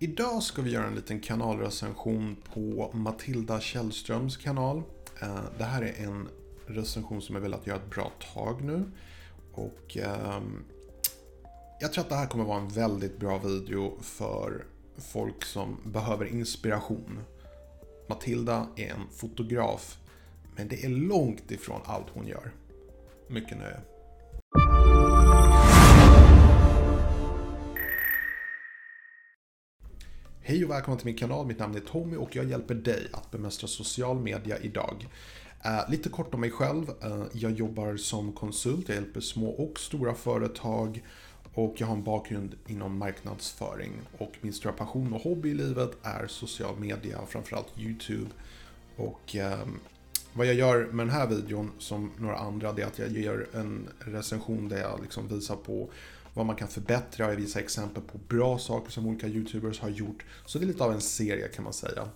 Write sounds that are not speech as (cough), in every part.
Idag ska vi göra en liten kanalrecension på Matilda Källströms kanal. Eh, det här är en recension som jag velat göra ett bra tag nu. Och ehm, jag tror att det här kommer vara en väldigt bra video för folk som behöver inspiration. Matilda är en fotograf, men det är långt ifrån allt hon gör. Mycket nöje. Hej och välkommen till min kanal, mitt namn är Tommy och jag hjälper dig att bemästra social media idag. Eh, lite kort om mig själv. Eh, jag jobbar som konsult, jag hjälper små och stora företag och jag har en bakgrund inom marknadsföring. Och min stora passion och hobby i livet är social media, framförallt YouTube. Och eh, vad jag gör med den här videon, som några andra, det är att jag gör en recension där jag liksom visar på vad man kan förbättra. Jag visar exempel på bra saker som olika YouTubers har gjort. Så det är lite av en serie kan man säga.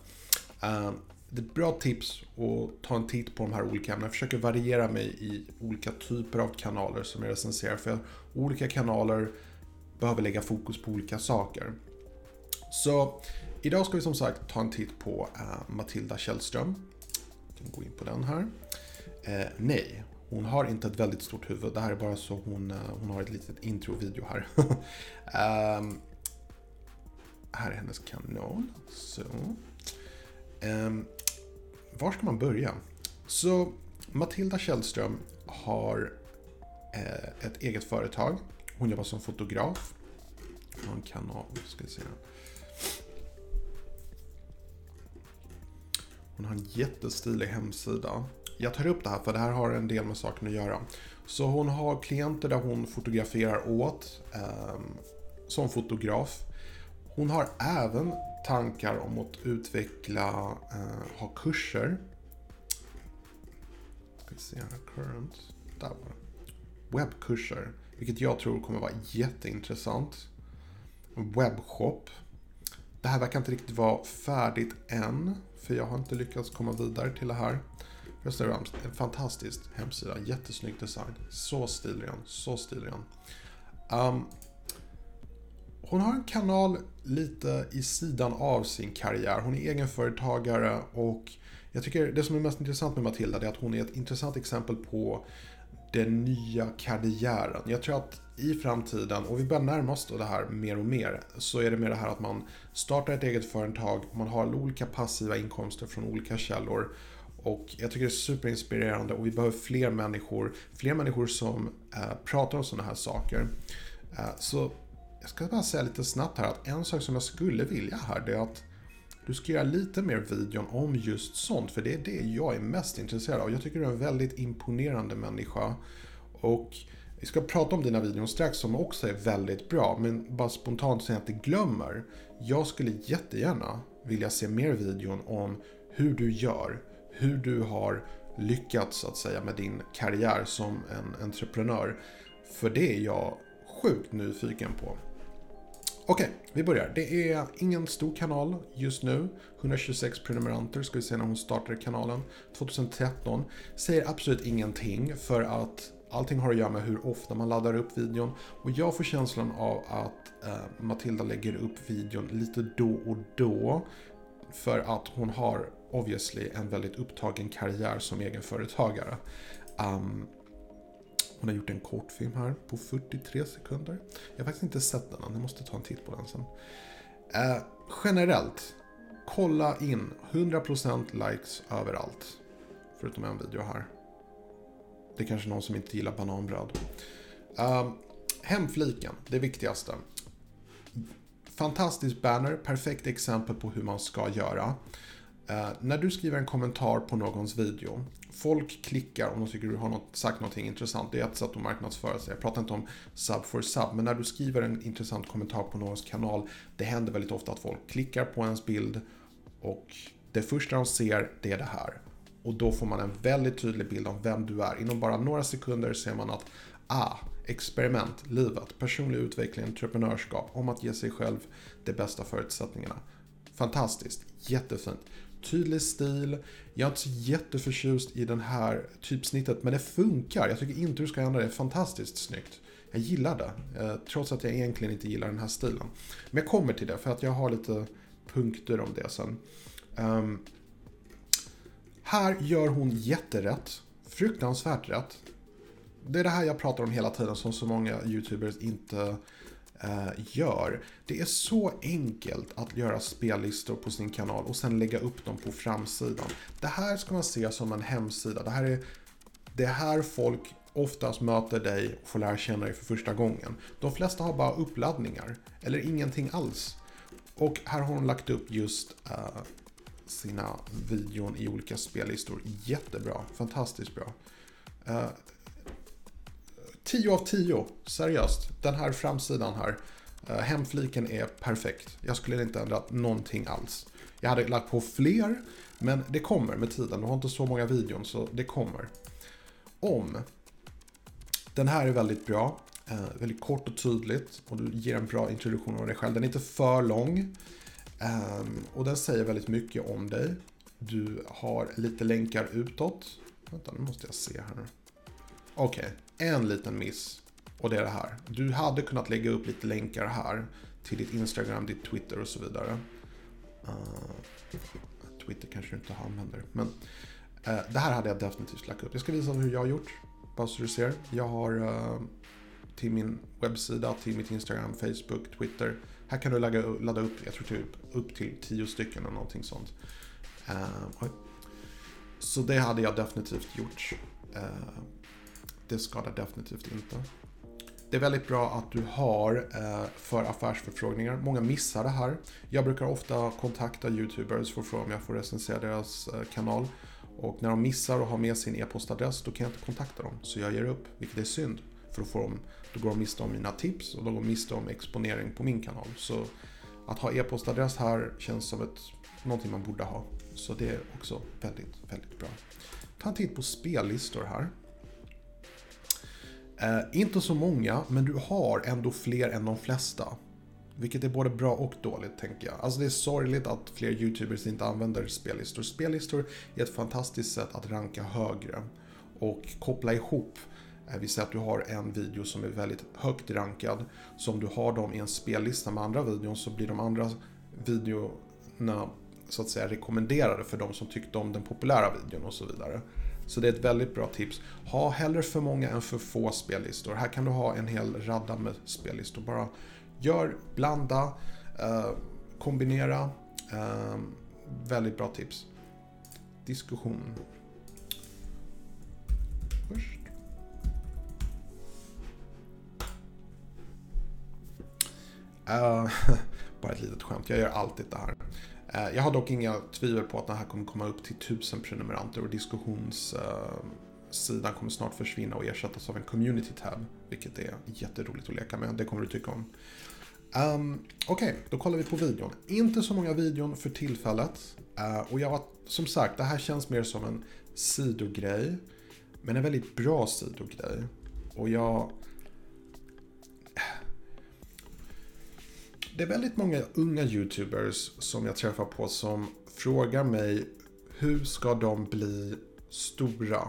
Eh, det är ett bra tips att ta en titt på de här olika ämnena. Jag försöker variera mig i olika typer av kanaler som jag recenserar. För olika kanaler behöver lägga fokus på olika saker. Så idag ska vi som sagt ta en titt på eh, Matilda Källström. Jag kan gå in på den här. Eh, nej, hon har inte ett väldigt stort huvud. Det här är bara så hon, eh, hon har ett litet introvideo här. um, (laughs) här är hennes kanal. Så. Um, var ska man börja? Så Matilda Källström har eh, ett eget företag. Hon jobbar som fotograf. Hon har en kanal, ska vi se. Hon har en jättestilig hemsida. Jag tar upp det här för det här har en del med saken att göra. Så hon har klienter där hon fotograferar åt eh, som fotograf. Hon har även tankar om att utveckla, eh, ha kurser. Ska vi se här, current. Där var det. Webbkurser, vilket jag tror kommer vara jätteintressant. Webbshop. Det här verkar inte riktigt vara färdigt än, för jag har inte lyckats komma vidare till det här. Restaurang, en fantastisk hemsida, jättesnygg design. Så stilren, så stilren. Um, ehm, hon har en kanal lite i sidan av sin karriär. Hon är egenföretagare och jag tycker det som är mest intressant med Matilda är att hon är ett intressant exempel på den nya karriären. Jag tror att i framtiden, och vi börjar närma oss det här mer och mer, så är det mer det här att man startar ett eget företag, man har olika passiva inkomster från olika källor och jag tycker det är superinspirerande och vi behöver fler människor, fler människor som eh, pratar om sådana här saker. Eh, så jag ska bara säga lite snabbt här att en sak som jag skulle vilja här det är att du ska göra lite mer videon om just sånt, för det är det jag är mest intresserad av. Jag tycker du är en väldigt imponerande människa. Och vi ska prata om dina videon strax som också är väldigt bra, men bara spontant säga att det glömmer. Jag skulle jättegärna vilja se mer videon om hur du gör, hur du har lyckats så att säga med din karriär som en entreprenör. För det är jag sjukt nyfiken på. Okej, vi börjar. Det är ingen stor kanal just nu. 126 prenumeranter ska vi se när hon startade kanalen. 2013. Säger absolut ingenting för att allting har att göra med hur ofta man laddar upp videon. Och jag får känslan av att eh, Matilda lägger upp videon lite då och då. För att hon har obviously en väldigt upptagen karriär som egenföretagare. Um, hon har gjort en kortfilm här på 43 sekunder. Jag har faktiskt inte sett den än, jag måste ta en titt på den sen. Uh, generellt, kolla in 100% likes överallt. Förutom en video här. Det är kanske någon som inte gillar bananbröd. Uh, hemfliken, det viktigaste. Fantastisk banner, perfekt exempel på hur man ska göra. Eh, när du skriver en kommentar på någons video, folk klickar om de tycker du har något, sagt någonting intressant. Det är ett sätt att marknadsföra sig. Jag pratar inte om sub for sub, men när du skriver en intressant kommentar på någons kanal, det händer väldigt ofta att folk klickar på ens bild och det första de ser, det är det här. Och då får man en väldigt tydlig bild av vem du är. Inom bara några sekunder ser man att, ah, experiment, livet, personlig utveckling, entreprenörskap, om att ge sig själv de bästa förutsättningarna. Fantastiskt, jättefint tydlig stil. Jag är inte så jätteförtjust i den här typsnittet, men det funkar. Jag tycker inte du ska ändra det. Det är fantastiskt snyggt. Jag gillar det, eh, trots att jag egentligen inte gillar den här stilen. Men jag kommer till det, för att jag har lite punkter om det sen. Um, här gör hon jätterätt. Fruktansvärt rätt. Det är det här jag pratar om hela tiden som så många YouTubers inte Eh, gör. Det är så enkelt att göra spellistor på sin kanal och sen lägga upp dem på framsidan. Det här ska man se som en hemsida. Det här är det här folk oftast möter dig och får lära känna dig för första gången. De flesta har bara uppladdningar eller ingenting alls. Och här har hon lagt upp just uh, sina videon i olika spellistor. Jättebra, fantastiskt bra. Uh, 10 av 10, seriöst. Den här framsidan här. Eh, hemfliken är perfekt. Jag skulle inte ändrat någonting alls. Jag hade lagt på fler, men det kommer med tiden. Du har inte så många videon, så det kommer. Om. Den här är väldigt bra. Eh, väldigt kort och tydligt och du ger en bra introduktion av dig själv. Den är inte för lång. Eh, och den säger väldigt mycket om dig. Du har lite länkar utåt. Vänta, nu måste jag se här. Okej, okay. en liten miss. Och det är det här. Du hade kunnat lägga upp lite länkar här till ditt Instagram, ditt Twitter och så vidare. Uh, Twitter kanske du inte använder. Men uh, det här hade jag definitivt lagt upp. Jag ska visa hur jag har gjort. Bara så du ser. Jag har uh, till min webbsida, till mitt Instagram, Facebook, Twitter här kan du ladda, ladda upp, jag tror typ upp till tio stycken eller någonting sånt. Uh, så det hade jag definitivt gjort. Det skadar definitivt inte. Det är väldigt bra att du har eh, för affärsförfrågningar. Många missar det här. Jag brukar ofta kontakta YouTubers för att fråga om jag får recensera deras eh, kanal. Och när de missar och har med sin e-postadress då kan jag inte kontakta dem. Så jag ger upp, vilket är synd. För då, får de, då går de miste om mina tips och de går miste om exponering på min kanal. Så att ha e-postadress här känns som ett, någonting man borde ha. Så det är också väldigt, väldigt bra. Ta en titt på spellistor här. Eh, inte så många, men du har ändå fler än de flesta. Vilket är både bra och dåligt, tänker jag. Alltså det är sorgligt att fler YouTubers inte använder spellistor. Spellistor är ett fantastiskt sätt att ranka högre och koppla ihop eh, vi säger att du har en video som är väldigt högt rankad. Så om du har dem i en spellista med andra videon så blir de andra videorna så att säga rekommenderade för de som tyckte om den populära videon och så vidare. Så det är ett väldigt bra tips. Ha hellre för många än för få spellistor. Här kan du ha en hel radda med spellistor. Bara gör, blanda, eh, kombinera. Eh, väldigt bra tips. Diskussion. Först. Uh, (laughs) bara ett litet skämt, jag gör alltid det här. Eh, jag har dock inga tvivel på att det här kommer komma upp till tusen prenumeranter och diskussionssidan eh, kommer snart försvinna och ersättas av en community tab. Vilket är jätteroligt att leka med, det kommer du tycka om. Um, Okej, okay, då kollar vi på videon. Inte så många videon för tillfället. Uh, och jag var, som sagt, det här känns mer som en sidogrej. Men en väldigt bra sidogrej. Och jag det är väldigt många unga YouTubers som jag träffar på som frågar mig hur ska de bli stora?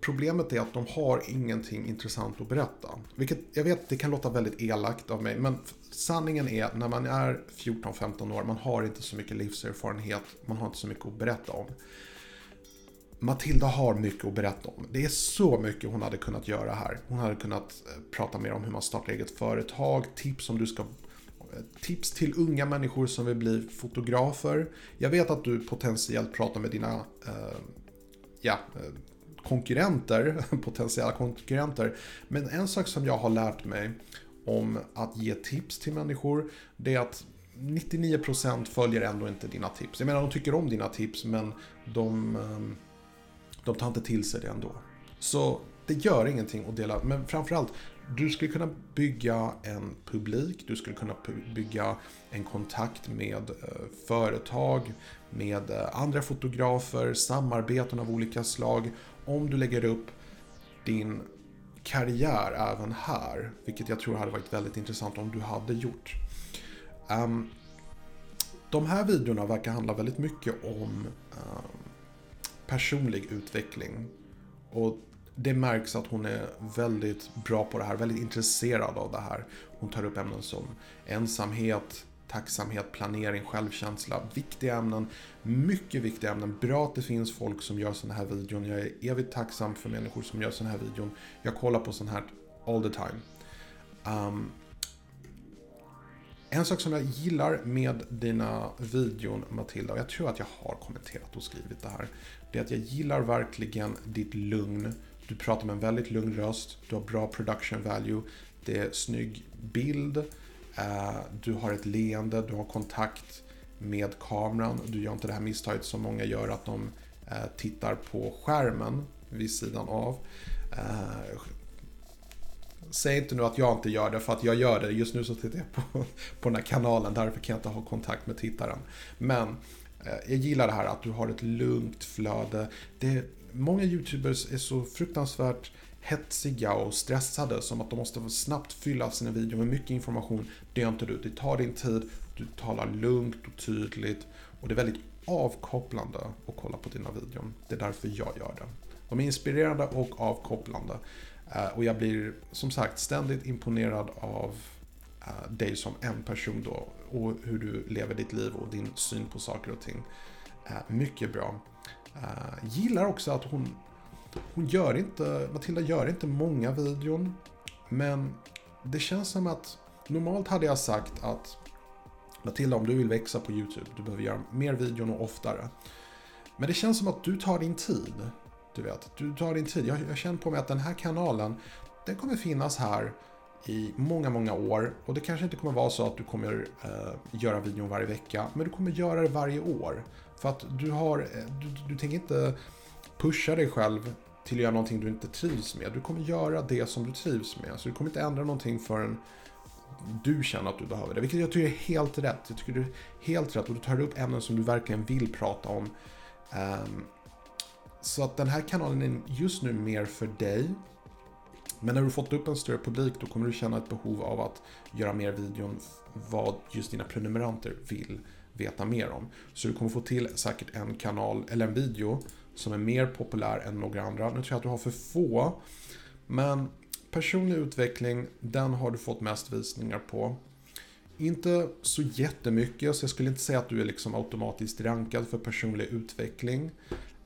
Problemet är att de har ingenting intressant att berätta. Vilket jag vet, det kan låta väldigt elakt av mig, men sanningen är när man är 14-15 år, man har inte så mycket livserfarenhet, man har inte så mycket att berätta om. Matilda har mycket att berätta om. Det är så mycket hon hade kunnat göra här. Hon hade kunnat eh, prata mer om hur man startar eget företag, tips om du ska tips till unga människor som vill bli fotografer. Jag vet att du potentiellt pratar med dina eh, ja, eh, konkurrenter, (laughs) potentiella konkurrenter. Men en sak som jag har lärt mig om att ge tips till människor, det är att 99% följer ändå inte dina tips. Jag menar, de tycker om dina tips, men de, ehm, de tar inte till sig det ändå. Så det gör ingenting att dela, men framförallt, du skulle kunna bygga en publik, du skulle kunna bygga en kontakt med eh, företag, med eh, andra fotografer, samarbeten av olika slag. Om du lägger upp din karriär även här, vilket jag tror hade varit väldigt intressant om du hade gjort. Um, de här videorna verkar handla väldigt mycket om um, personlig utveckling. Och det märks att hon är väldigt bra på det här, väldigt intresserad av det här. Hon tar upp ämnen som ensamhet, tacksamhet, planering, självkänsla. Viktiga ämnen, mycket viktiga ämnen. Bra att det finns folk som gör sådana här videon. Jag är evigt tacksam för människor som gör sådana här videon. Jag kollar på sådana här all the time. Um, en sak som jag gillar med dina videon Matilda, och jag tror att jag har kommenterat och skrivit det här, det är att jag gillar verkligen ditt lugn. Du pratar med en väldigt lugn röst, du har bra production value, det är snygg bild, eh, du har ett leende, du har kontakt med kameran, du gör inte det här misstaget som många gör att de eh, tittar på skärmen vid sidan av. Eh, säg inte nu att jag inte gör det för att jag gör det. Just nu så tittar jag på, på den här kanalen, därför kan jag inte ha kontakt med tittaren. Men jag gillar det här att du har ett lugnt flöde. Det, många YouTubers är så fruktansvärt hetsiga och stressade som att de måste snabbt fylla sina videor med mycket information. Det gör inte du. Det tar din tid, du talar lugnt och tydligt och det är väldigt avkopplande att kolla på dina videor. Det är därför jag gör det. De är inspirerande och avkopplande. Eh, och jag blir som sagt ständigt imponerad av eh, dig som en person då och hur du lever ditt liv och din syn på saker och ting. Eh, mycket bra. Eh, gillar också att hon, hon gör inte, Matilda gör inte många videon, men det känns som att normalt hade jag sagt att Matilda, om du vill växa på YouTube, du behöver göra mer videon och oftare. Men det känns som att du tar din tid. Du vet, du tar din tid. Jag, jag känner på mig att den här kanalen, den kommer finnas här i många, många år. Och det kanske inte kommer vara så att du kommer eh, göra videon varje vecka, men du kommer göra det varje år. För att du har, eh, du, du tänker inte pusha dig själv till att göra någonting du inte trivs med. Du kommer göra det som du trivs med. Så du kommer inte ändra någonting förrän du känner att du behöver det. Vilket jag tycker är helt rätt. Jag tycker det är helt rätt och du tar upp ämnen som du verkligen vill prata om. Um, så att den här kanalen är just nu mer för dig. Men när du fått upp en större publik då kommer du känna ett behov av att göra mer videon vad just dina prenumeranter vill veta mer om. Så du kommer få till säkert en kanal eller en video som är mer populär än några andra. Nu tror jag att du har för få. Men personlig utveckling, den har du fått mest visningar på. Inte så jättemycket, så jag skulle inte säga att du är liksom automatiskt rankad för personlig utveckling.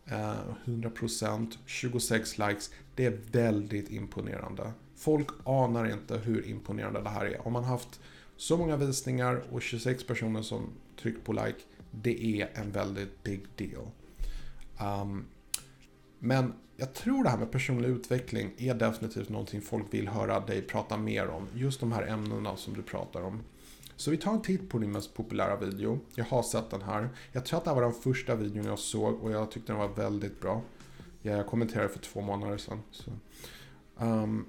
Eh, 100%, 26 likes. Det är väldigt imponerande. Folk anar inte hur imponerande det här är. Om man haft så många visningar och 26 personer som tryckt på like, det är en väldigt big deal. Um, men jag tror det här med personlig utveckling är definitivt någonting folk vill höra dig prata mer om. Just de här ämnena som du pratar om. Så vi tar en titt på din mest populära video. Jag har sett den här. Jag tror att det här var den första videon jag såg och jag tyckte den var väldigt bra. Jag kommenterade för två månader sedan. Så. Um,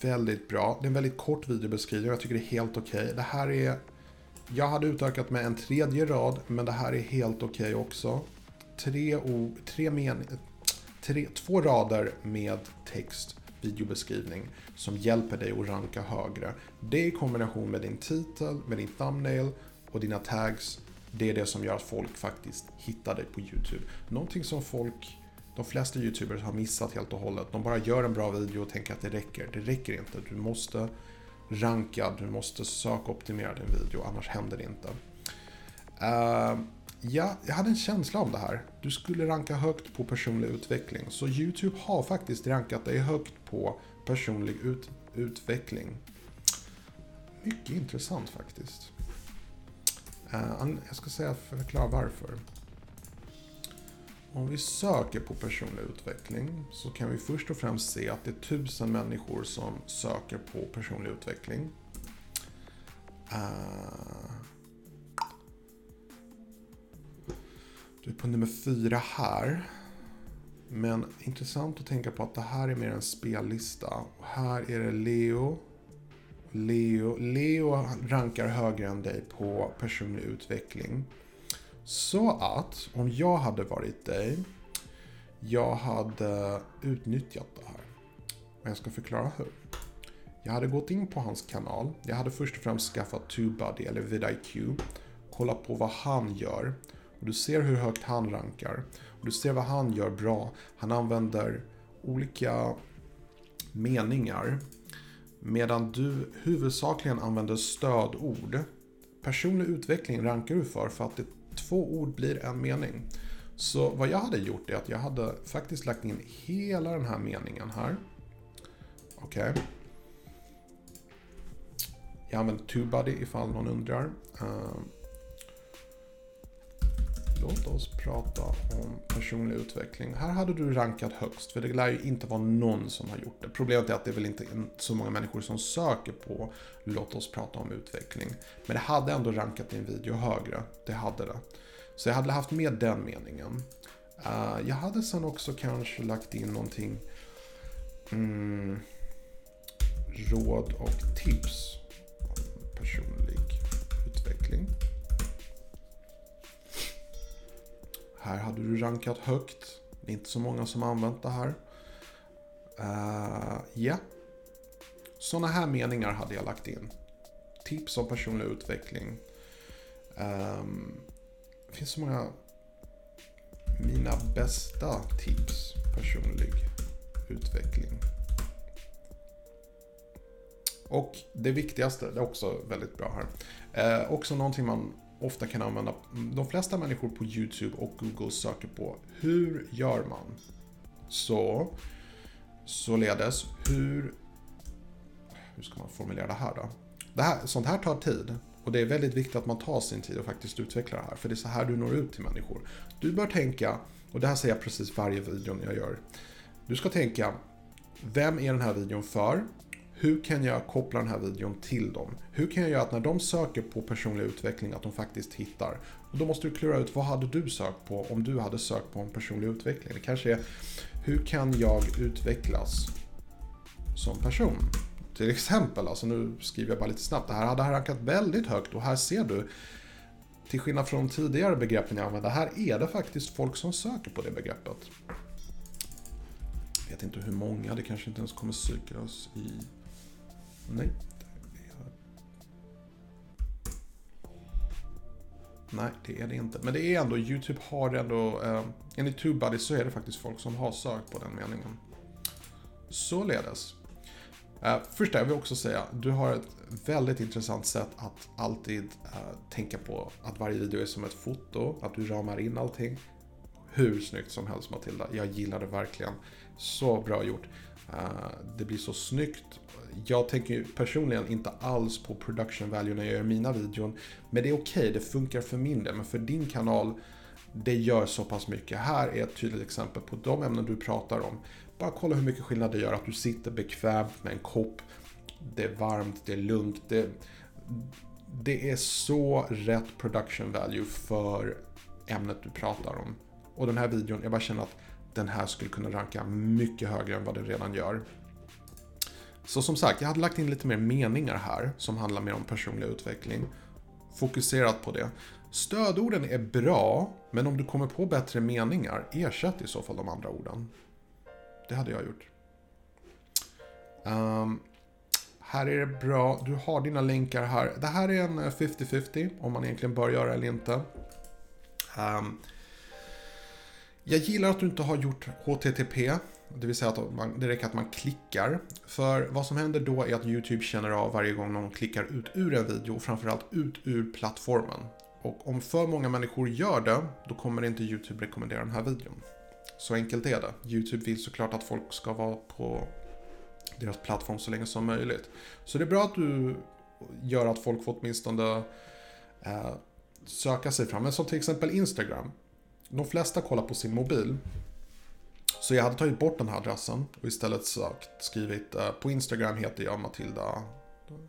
väldigt bra. Det är en väldigt kort videobeskrivning. och Jag tycker det är helt okej. Okay. Det här är... Jag hade utökat med en tredje rad, men det här är helt okej okay också. Tre, o, tre men, tre, två rader med text videobeskrivning som hjälper dig att ranka högre. Det i kombination med din titel, med din thumbnail och dina tags, det är det som gör att folk faktiskt hittar dig på YouTube. Någonting som folk, de flesta YouTubers har missat helt och hållet. De bara gör en bra video och tänker att det räcker. Det räcker inte. Du måste ranka, du måste sökoptimera din video, annars händer det inte. Uh, Ja, jag hade en känsla om det här. Du skulle ranka högt på personlig utveckling. Så YouTube har faktiskt rankat dig högt på personlig ut utveckling. Mycket intressant faktiskt. Uh, jag ska säga förklara varför. Om vi söker på personlig utveckling så kan vi först och främst se att det är tusen människor som söker på personlig utveckling. Uh, Du är på nummer fyra här. Men intressant att tänka på att det här är mer en spellista. Och här är det Leo. Leo, Leo rankar högre än dig på personlig utveckling. Så att om jag hade varit dig, jag hade utnyttjat det här. Och jag ska förklara hur. Jag hade gått in på hans kanal. Jag hade först och främst skaffat TubeBuddy eller VidIQ. Kollat på vad han gör och du ser hur högt han rankar. Och du ser vad han gör bra. Han använder olika meningar. Medan du huvudsakligen använder stödord. Personlig utveckling rankar du för för att det, två ord blir en mening. Så vad jag hade gjort är att jag hade faktiskt lagt in hela den här meningen här. Okej. Okay. Jag använder TubeBuddy ifall någon undrar. Ehm, Låt oss prata om personlig utveckling. Här hade du rankat högst, för det lär ju inte vara någon som har gjort det. Problemet är att det är väl inte så många människor som söker på låt oss prata om utveckling. Men det hade ändå rankat din video högre. Det hade det. Så jag hade haft med den meningen. Eh, jag hade sen också kanske lagt in någonting mm, råd och tips personlig Här hade du rankat högt. Det är inte så många som har använt det här. Eh, uh, yeah. Sådana här meningar hade jag lagt in. Tips om personlig utveckling. Um, det finns så många... Mina bästa tips personlig utveckling. Och det viktigaste, det är också väldigt bra här. Eh, också någonting man ofta kan använda. De flesta människor på YouTube och Google söker på hur gör man? Så, således, hur... Hur ska man formulera det här då? Det här, sånt här tar tid. Och det är väldigt viktigt att man tar sin tid och faktiskt utvecklar det här. För det är så här du når ut till människor. Du bör tänka, och det här säger jag precis varje video jag gör. Du ska tänka, vem är den här videon för? Hur kan jag koppla den här videon till dem? Hur kan jag göra att när de söker på personlig utveckling att de faktiskt hittar? Och då måste du klura ut vad hade du sökt på om du hade sökt på en personlig utveckling? Det kanske är hur kan jag utvecklas som person? Till exempel, alltså nu skriver jag bara lite snabbt, det här hade rankat väldigt högt och här ser du till skillnad från tidigare begreppen jag använde, här är det faktiskt folk som söker på det begreppet. Jag vet inte hur många, det kanske inte ens kommer cyklas i Nej. Nej, det är det inte. Men det är ändå, YouTube har ändå, eh, enligt TubeBuddy så är det faktiskt folk som har sökt på den meningen. Således. Eh, först jag vill också säga, du har ett väldigt intressant sätt att alltid eh, tänka på att varje video är som ett foto, att du ramar in allting. Hur snyggt som helst Matilda, jag gillar det verkligen. Så bra gjort. Eh, det blir så snyggt jag tänker personligen inte alls på production value när jag gör mina videon. Men det är okej, okay, det funkar för min del. Men för din kanal, det gör så pass mycket. Här är ett tydligt exempel på de ämnen du pratar om. Bara kolla hur mycket skillnad det gör att du sitter bekvämt med en kopp. Det är varmt, det är lugnt. Det, det är så rätt production value för ämnet du pratar om. Och den här videon, jag bara känner att den här skulle kunna ranka mycket högre än vad den redan gör. Så som sagt, jag hade lagt in lite mer meningar här som handlar mer om personlig utveckling. Fokuserat på det. Stödorden är bra, men om du kommer på bättre meningar, ersätt i så fall de andra orden. Det hade jag gjort. Um, här är det bra, du har dina länkar här. Det här är en 50-50 om man egentligen bör göra eller inte. Um, jag gillar att du inte har gjort HTTP. Det vill säga att man, det räcker att man klickar. För vad som händer då är att YouTube känner av varje gång någon klickar ut ur en video och framförallt ut ur plattformen. Och om för många människor gör det, då kommer inte YouTube rekommendera den här videon. Så enkelt är det. YouTube vill såklart att folk ska vara på deras plattform så länge som möjligt. Så det är bra att du gör att folk får åtminstone eh, söka sig fram. Men som till exempel Instagram. De flesta kollar på sin mobil. Så jag hade tagit bort den här adressen och istället sagt, skrivit eh, på Instagram heter jag Matilda.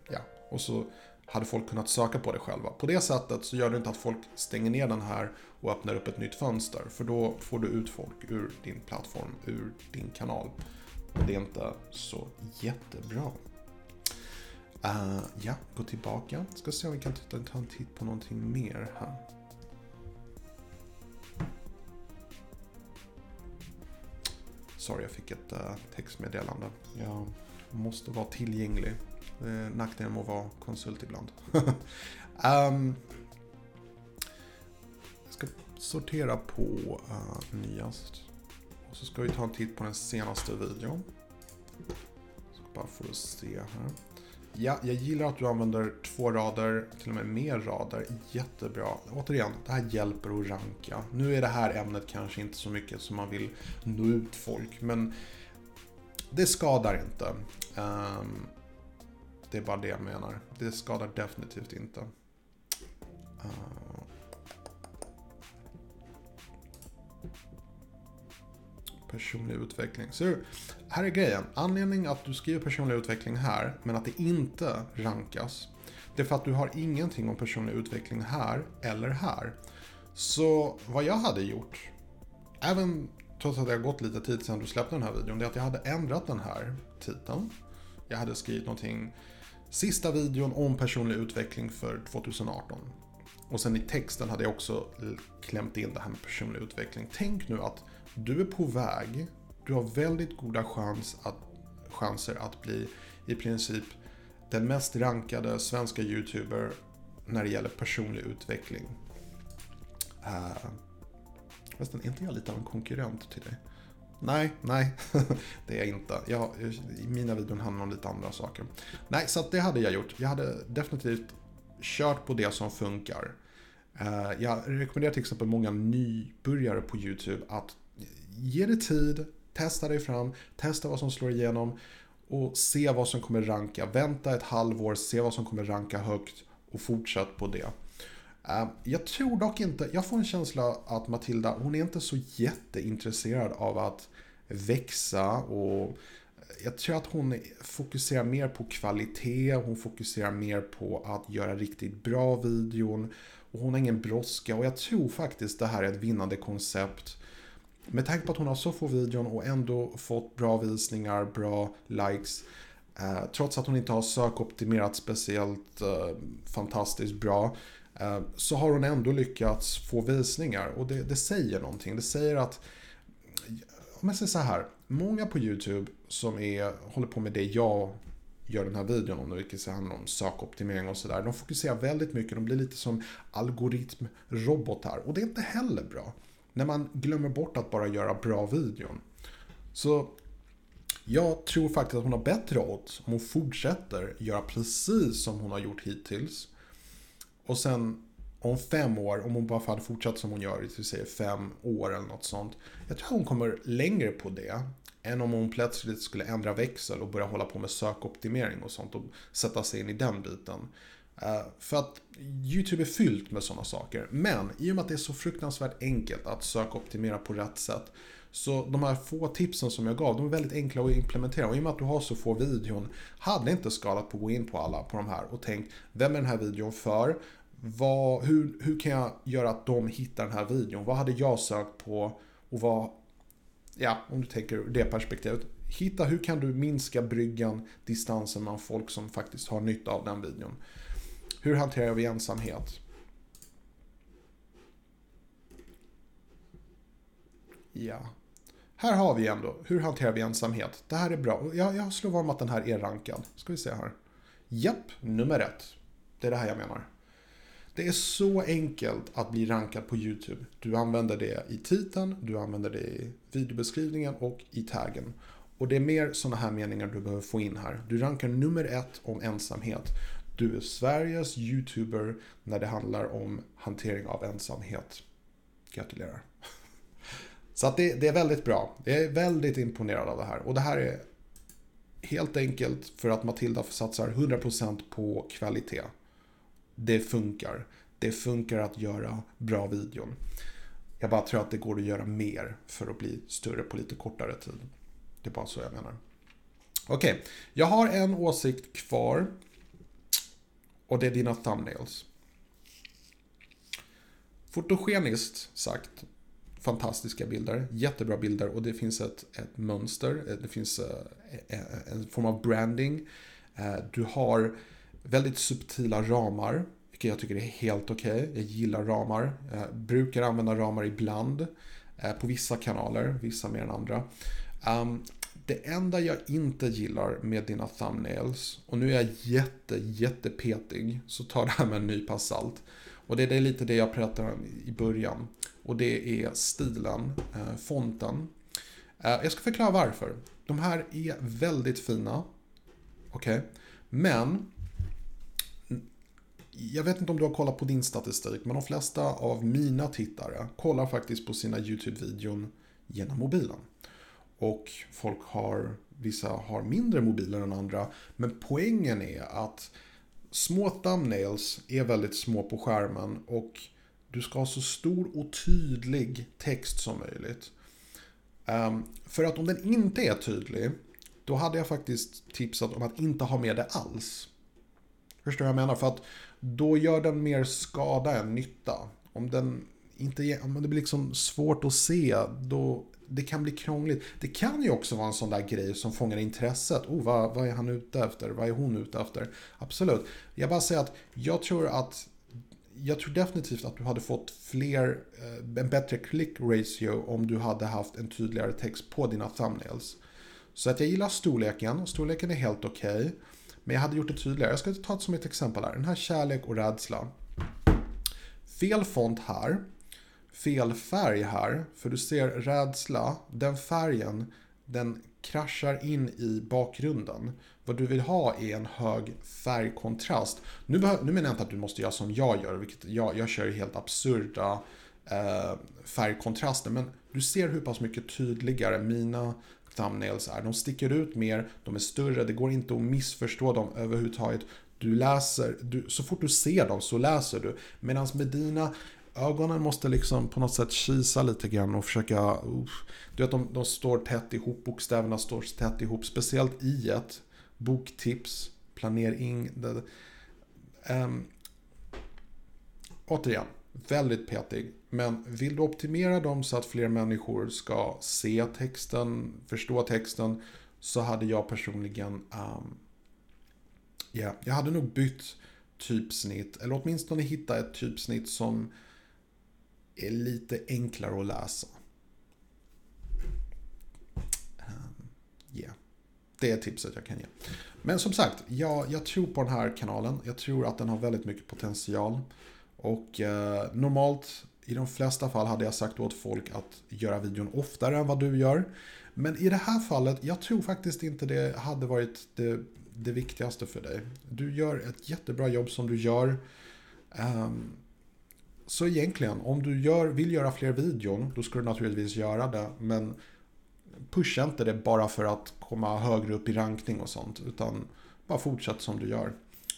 Ja, och så hade folk kunnat söka på det själva. På det sättet så gör det inte att folk stänger ner den här och öppnar upp ett nytt fönster. För då får du ut folk ur din plattform, ur din kanal. Och det är inte så jättebra. Uh, ja, gå tillbaka. Ska se om vi kan ta en titt på någonting mer här. Sorry, jag fick ett eh, textmeddelande. Jag måste vara tillgänglig. Eh, nackdelen med att vara konsult ibland. um, (laughs) jag ska sortera på uh, nyast. Och så ska vi ta en titt på den senaste videon. Så bara för att se här. Ja, jag gillar att du använder två rader, till och med mer rader. Jättebra. Återigen, det här hjälper att ranka. Nu är det här ämnet kanske inte så mycket som man vill nå ut folk, men det skadar inte. Um, det är bara det jag menar. Det skadar definitivt inte. Uh, personlig utveckling. Ser du? Här är grejen. Anledningen att du skriver personlig utveckling här, men att det inte rankas, det är för att du har ingenting om personlig utveckling här eller här. Så vad jag hade gjort, även trots att det har gått lite tid sedan du släppte den här videon, det är att jag hade ändrat den här titeln. Jag hade skrivit någonting, sista videon om personlig utveckling för 2018. Och sen i texten hade jag också klämt in det här med personlig utveckling. Tänk nu att du är på väg, du har väldigt goda chans att, chanser att bli i princip den mest rankade svenska YouTuber när det gäller personlig utveckling. Uh, är inte jag lite av en konkurrent till dig? Nej, nej, (laughs) det är jag inte. Jag, mina videon handlar om lite andra saker. Nej, så det hade jag gjort. Jag hade definitivt kört på det som funkar. Uh, jag rekommenderar till exempel många nybörjare på YouTube att ge det tid, testa dig fram, testa vad som slår igenom och se vad som kommer ranka. Vänta ett halvår, se vad som kommer ranka högt och fortsätt på det. Eh, jag tror dock inte, jag får en känsla att Matilda, hon är inte så jätteintresserad av att växa och jag tror att hon fokuserar mer på kvalitet, hon fokuserar mer på att göra riktigt bra videon och hon har ingen brådska och jag tror faktiskt det här är ett vinnande koncept med tanke på att hon har så få videon och ändå fått bra visningar, bra likes. Eh, trots att hon inte har sökoptimerat speciellt eh, fantastiskt bra. Eh, så har hon ändå lyckats få visningar och det, det säger någonting. Det säger att, om jag säger så här, många på YouTube som är, håller på med det jag gör den här videon om, vilket handlar om sökoptimering och sådär. De fokuserar väldigt mycket, de blir lite som algoritmrobotar och det är inte heller bra. När man glömmer bort att bara göra bra videon. Så jag tror faktiskt att hon har bättre odds om hon fortsätter göra precis som hon har gjort hittills. Och sen om fem år, om hon bara hade fortsatt som hon gör i säger fem år eller något sånt. Jag tror hon kommer längre på det än om hon plötsligt skulle ändra växel och börja hålla på med sökoptimering och sånt och sätta sig in i den biten. Eh, för att YouTube är fyllt med sådana saker. Men i och med att det är så fruktansvärt enkelt att söka optimera på rätt sätt. Så de här få tipsen som jag gav, de är väldigt enkla att implementera. Och i och med att du har så få videon, hade inte skalat på att gå in på alla på de här och tänkt, vem är den här videon för? Vad, hur, hur kan jag göra att de hittar den här videon? Vad hade jag sökt på? Och vad, ja, om du tänker ur det perspektivet. Hitta hur kan du minska bryggan, distansen mellan folk som faktiskt har nytta av den videon. Hur hanterar vi ensamhet? Ja. Här har vi ändå, hur hanterar vi ensamhet? Det här är bra. Jag, jag slår vad om att den här är rankad. Ska vi se här. Japp, nummer ett. Det är det här jag menar. Det är så enkelt att bli rankad på YouTube. Du använder det i titeln, du använder det i videobeskrivningen och i taggen. Och det är mer sådana här meningar du behöver få in här. Du rankar nummer ett om ensamhet. Du är Sveriges YouTuber när det handlar om hantering av ensamhet. Gratulerar. Så att det, det, är väldigt bra. Jag är väldigt imponerad av det här. Och det här är helt enkelt för att Matilda satsar 100% på kvalitet. Det funkar. Det funkar att göra bra videon. Jag bara tror att det går att göra mer för att bli större på lite kortare tid. Det är bara så jag menar. Okej, okay. jag har en åsikt kvar. Och det är dina thumbnails. Fotogeniskt sagt, fantastiska bilder, jättebra bilder och det finns ett, ett mönster, eh, det finns eh, eh, en form av branding. Du har väldigt subtila ramar, vilket jag tycker är helt okej. Okay. Jag gillar ramar, jag brukar använda ramar ibland på vissa kanaler, vissa mer än andra. Ehm, det enda jag inte gillar med dina thumbnails, och nu är jag jätte, jättepetig, så ta det här med en nypa salt. Och det är lite det jag pratade om i början. Och det är stilen, eh, fonten. Eh, jag ska förklara varför. De här är väldigt fina. Okej. Okay. Men jag vet inte om du har kollat på din statistik, men de flesta av mina tittare kollar faktiskt på sina YouTube-videon genom mobilen. Och folk har, vissa har mindre mobiler än andra, men poängen är att små thumbnails är väldigt små på skärmen och du ska ha så stor och tydlig text som möjligt. Um, för att om den inte är tydlig, då hade jag faktiskt tipsat om att inte ha med det alls. Förstår du vad jag menar? För att då gör den mer skada än nytta. Om, den inte, om det blir liksom svårt att se, då det kan bli krångligt. Det kan ju också vara en sån där grej som fångar intresset. Oh, vad, vad är han ute efter? Vad är hon ute efter? Absolut. Jag bara säger att jag tror att jag tror definitivt att du hade fått fler, eh, en bättre click ratio om du hade haft en tydligare text på dina thumbnails. Så att jag gillar storleken, storleken är helt okej. Okay, men jag hade gjort det tydligare. Jag ska ta det som ett exempel här. Den här kärlek och rädsla. Fel font här. Fel färg här. För du ser rädsla, den färgen, den kraschar in i bakgrunden. Vad du vill ha är en hög färgkontrast. Nu, nu menar jag inte att du måste göra som jag gör, vilket jag, jag kör helt absurda eh, färgkontraster. Men du ser hur pass mycket tydligare mina thumbnails är. De sticker ut mer, de är större, det går inte att missförstå dem överhuvudtaget. Du läser, du, så fort du ser dem så läser du. Medan med dina ögonen måste liksom på något sätt kisa lite grann och försöka... Uh, du vet, de, de står tätt ihop, bokstäverna står tätt ihop. Speciellt i ett boktips, planering. Det, um, återigen, väldigt petig. Men vill du optimera dem så att fler människor ska se texten, förstå texten, så hade jag personligen, ehm, um, yeah, jag hade nog bytt typsnitt, eller åtminstone hitta ett typsnitt som är lite enklare att läsa. Um, yeah. Det är tipset jag kan ge. Men som sagt, jag, jag tror på den här kanalen. Jag tror att den har väldigt mycket potential. Och eh, normalt, i de flesta fall hade jag sagt åt folk att göra videon oftare än vad du gör. Men i det här fallet, jag tror faktiskt inte det hade varit det, det viktigaste för dig. Du gör ett jättebra jobb som du gör. Um, så egentligen, om du gör, vill göra fler videon, då ska du naturligtvis göra det. Men pusha inte det bara för att komma högre upp i rankning och sånt. Utan bara fortsätt som du gör.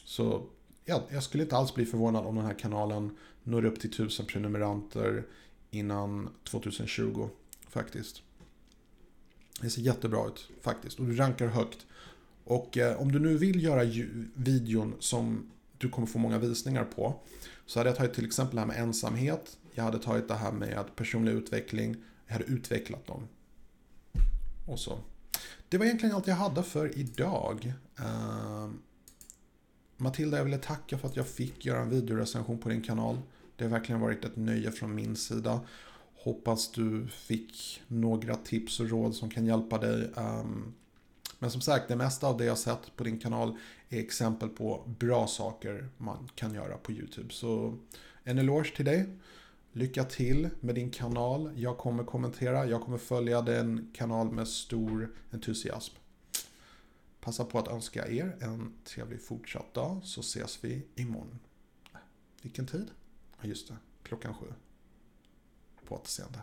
Så ja, jag skulle inte alls bli förvånad om den här kanalen når upp till 1000 prenumeranter innan 2020. Faktiskt. Det ser jättebra ut faktiskt. Och du rankar högt. Och eh, om du nu vill göra videon som du kommer få många visningar på. Så hade jag tagit till exempel det här med ensamhet. Jag hade tagit det här med personlig utveckling. Jag hade utvecklat dem. Och så. Det var egentligen allt jag hade för idag. Uh, Matilda, jag ville tacka för att jag fick göra en videorecension på din kanal. Det har verkligen varit ett nöje från min sida. Hoppas du fick några tips och råd som kan hjälpa dig. Um, men som sagt, det mesta av det jag sett på din kanal är exempel på bra saker man kan göra på YouTube. Så en eloge till dig. Lycka till med din kanal. Jag kommer kommentera, jag kommer följa den kanal med stor entusiasm. Passa på att önska er en trevlig fortsatt dag så ses vi imorgon. Vilken tid? Ja, just det. Klockan sju. På återseende.